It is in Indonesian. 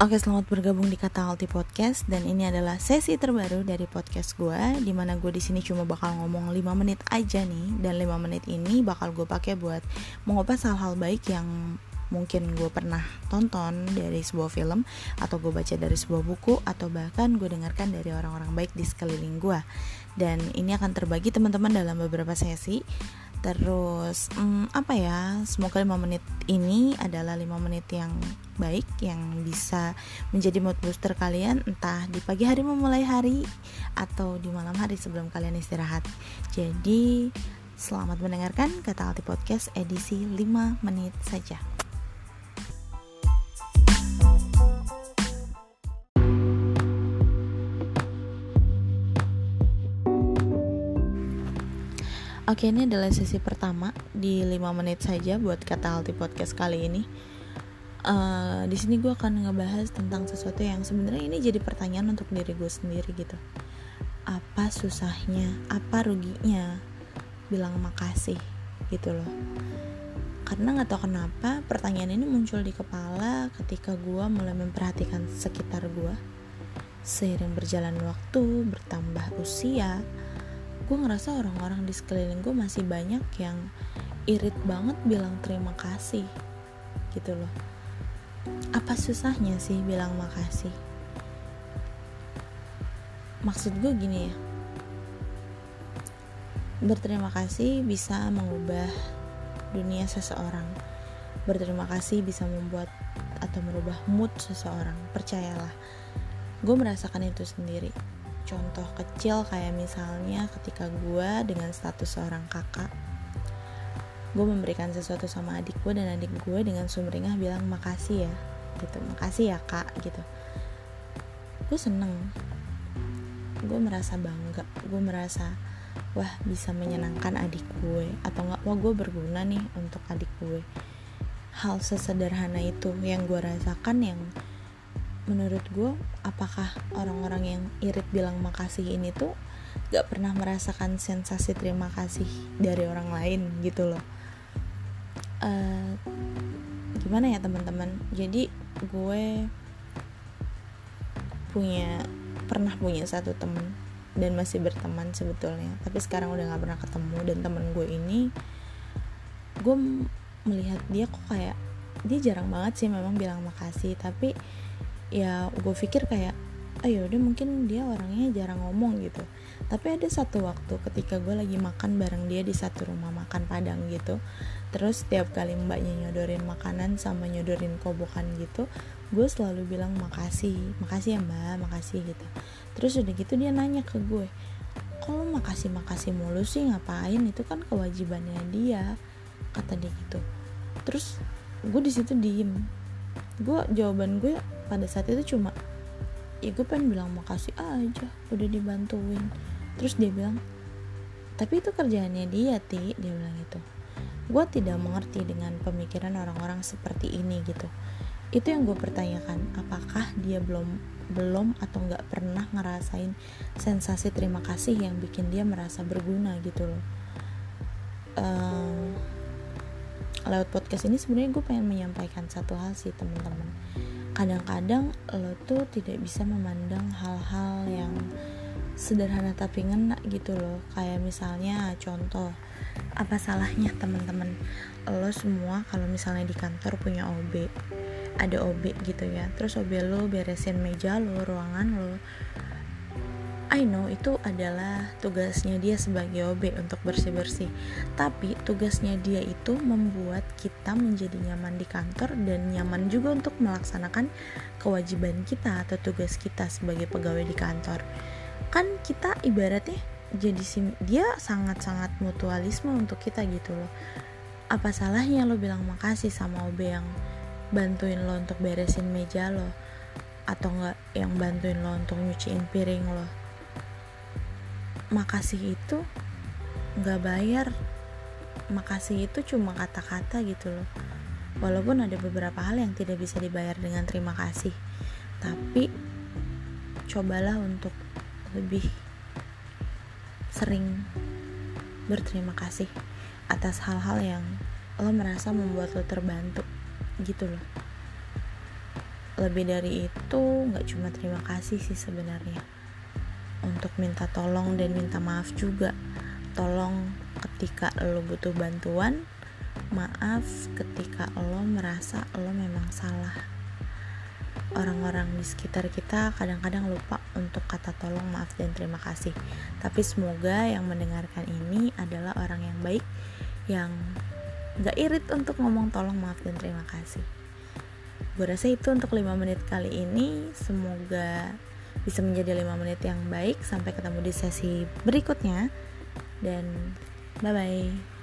Oke, selamat bergabung di Kata Alti Podcast dan ini adalah sesi terbaru dari podcast gue di mana gue di sini cuma bakal ngomong 5 menit aja nih dan 5 menit ini bakal gue pakai buat mengupas hal-hal baik yang mungkin gue pernah tonton dari sebuah film atau gue baca dari sebuah buku atau bahkan gue dengarkan dari orang-orang baik di sekeliling gue dan ini akan terbagi teman-teman dalam beberapa sesi terus hmm, apa ya semoga 5 menit ini adalah 5 menit yang baik yang bisa menjadi mood booster kalian entah di pagi hari memulai hari atau di malam hari sebelum kalian istirahat. Jadi selamat mendengarkan kata Alti Podcast edisi 5 menit saja Oke ini adalah sesi pertama di 5 menit saja buat kata Alti Podcast kali ini. Uh, di sini gue akan ngebahas tentang sesuatu yang sebenarnya ini jadi pertanyaan untuk diri gue sendiri gitu. Apa susahnya? Apa ruginya? Bilang makasih gitu loh. Karena nggak tahu kenapa pertanyaan ini muncul di kepala ketika gue mulai memperhatikan sekitar gue. Seiring berjalan waktu, bertambah usia, gue ngerasa orang-orang di sekeliling gue masih banyak yang irit banget bilang terima kasih gitu loh. Apa susahnya sih bilang makasih? Maksud gue gini ya. Berterima kasih bisa mengubah dunia seseorang. Berterima kasih bisa membuat atau merubah mood seseorang. Percayalah gue merasakan itu sendiri contoh kecil kayak misalnya ketika gue dengan status seorang kakak gue memberikan sesuatu sama adik gue dan adik gue dengan sumringah bilang makasih ya gitu. Makasih ya kak gitu. Gue seneng. Gue merasa bangga. Gue merasa wah bisa menyenangkan adik gue. Atau enggak wah gue berguna nih untuk adik gue. Hal sesederhana itu yang gue rasakan yang menurut gue apakah orang-orang yang irit bilang makasih ini tuh gak pernah merasakan sensasi terima kasih dari orang lain gitu loh? Uh, gimana ya teman-teman? Jadi gue punya pernah punya satu temen dan masih berteman sebetulnya. Tapi sekarang udah gak pernah ketemu dan temen gue ini gue melihat dia kok kayak dia jarang banget sih memang bilang makasih. Tapi ya gue pikir kayak oh udah mungkin dia orangnya jarang ngomong gitu. Tapi ada satu waktu ketika gue lagi makan bareng dia di satu rumah makan padang gitu terus setiap kali mbaknya nyodorin makanan sama nyodorin kobokan gitu gue selalu bilang makasih makasih ya mbak makasih gitu. Terus udah gitu dia nanya ke gue kalau makasih makasih mulu sih? Ngapain? Itu kan kewajibannya dia kata dia gitu. Terus gue di situ diem gue jawaban gue pada saat itu cuma ya gue pengen bilang makasih aja udah dibantuin. Terus dia bilang tapi itu kerjaannya dia ti dia bilang gitu. Gue tidak mengerti dengan pemikiran orang-orang seperti ini gitu. Itu yang gue pertanyakan apakah dia belum belum atau nggak pernah ngerasain sensasi terima kasih yang bikin dia merasa berguna gitu loh? Um, lewat podcast ini sebenarnya gue pengen menyampaikan satu hal sih teman-teman. Kadang-kadang lo tuh tidak bisa memandang hal-hal yang sederhana tapi ngena gitu loh. Kayak misalnya contoh apa salahnya teman-teman? Lo semua kalau misalnya di kantor punya OB ada OB gitu ya. Terus OB lo beresin meja lo ruangan lo I know itu adalah tugasnya dia sebagai OB untuk bersih-bersih. Tapi tugasnya dia itu membuat kita menjadi nyaman di kantor dan nyaman juga untuk melaksanakan kewajiban kita atau tugas kita sebagai pegawai di kantor. Kan kita ibaratnya jadi sim dia sangat-sangat mutualisme untuk kita gitu loh. Apa salahnya lo bilang makasih sama OB yang bantuin lo untuk beresin meja lo? Atau enggak yang bantuin lo untuk nyuciin piring lo makasih itu nggak bayar. Makasih itu cuma kata-kata gitu loh. Walaupun ada beberapa hal yang tidak bisa dibayar dengan terima kasih. Tapi cobalah untuk lebih sering berterima kasih atas hal-hal yang lo merasa membuat lo terbantu gitu loh. Lebih dari itu nggak cuma terima kasih sih sebenarnya untuk minta tolong dan minta maaf juga. Tolong ketika lo butuh bantuan maaf ketika lo merasa lo memang salah. Orang-orang di sekitar kita kadang-kadang lupa untuk kata tolong maaf dan terima kasih. Tapi semoga yang mendengarkan ini adalah orang yang baik yang gak irit untuk ngomong tolong maaf dan terima kasih. Gue rasa itu untuk 5 menit kali ini. Semoga bisa menjadi 5 menit yang baik. Sampai ketemu di sesi berikutnya. Dan bye bye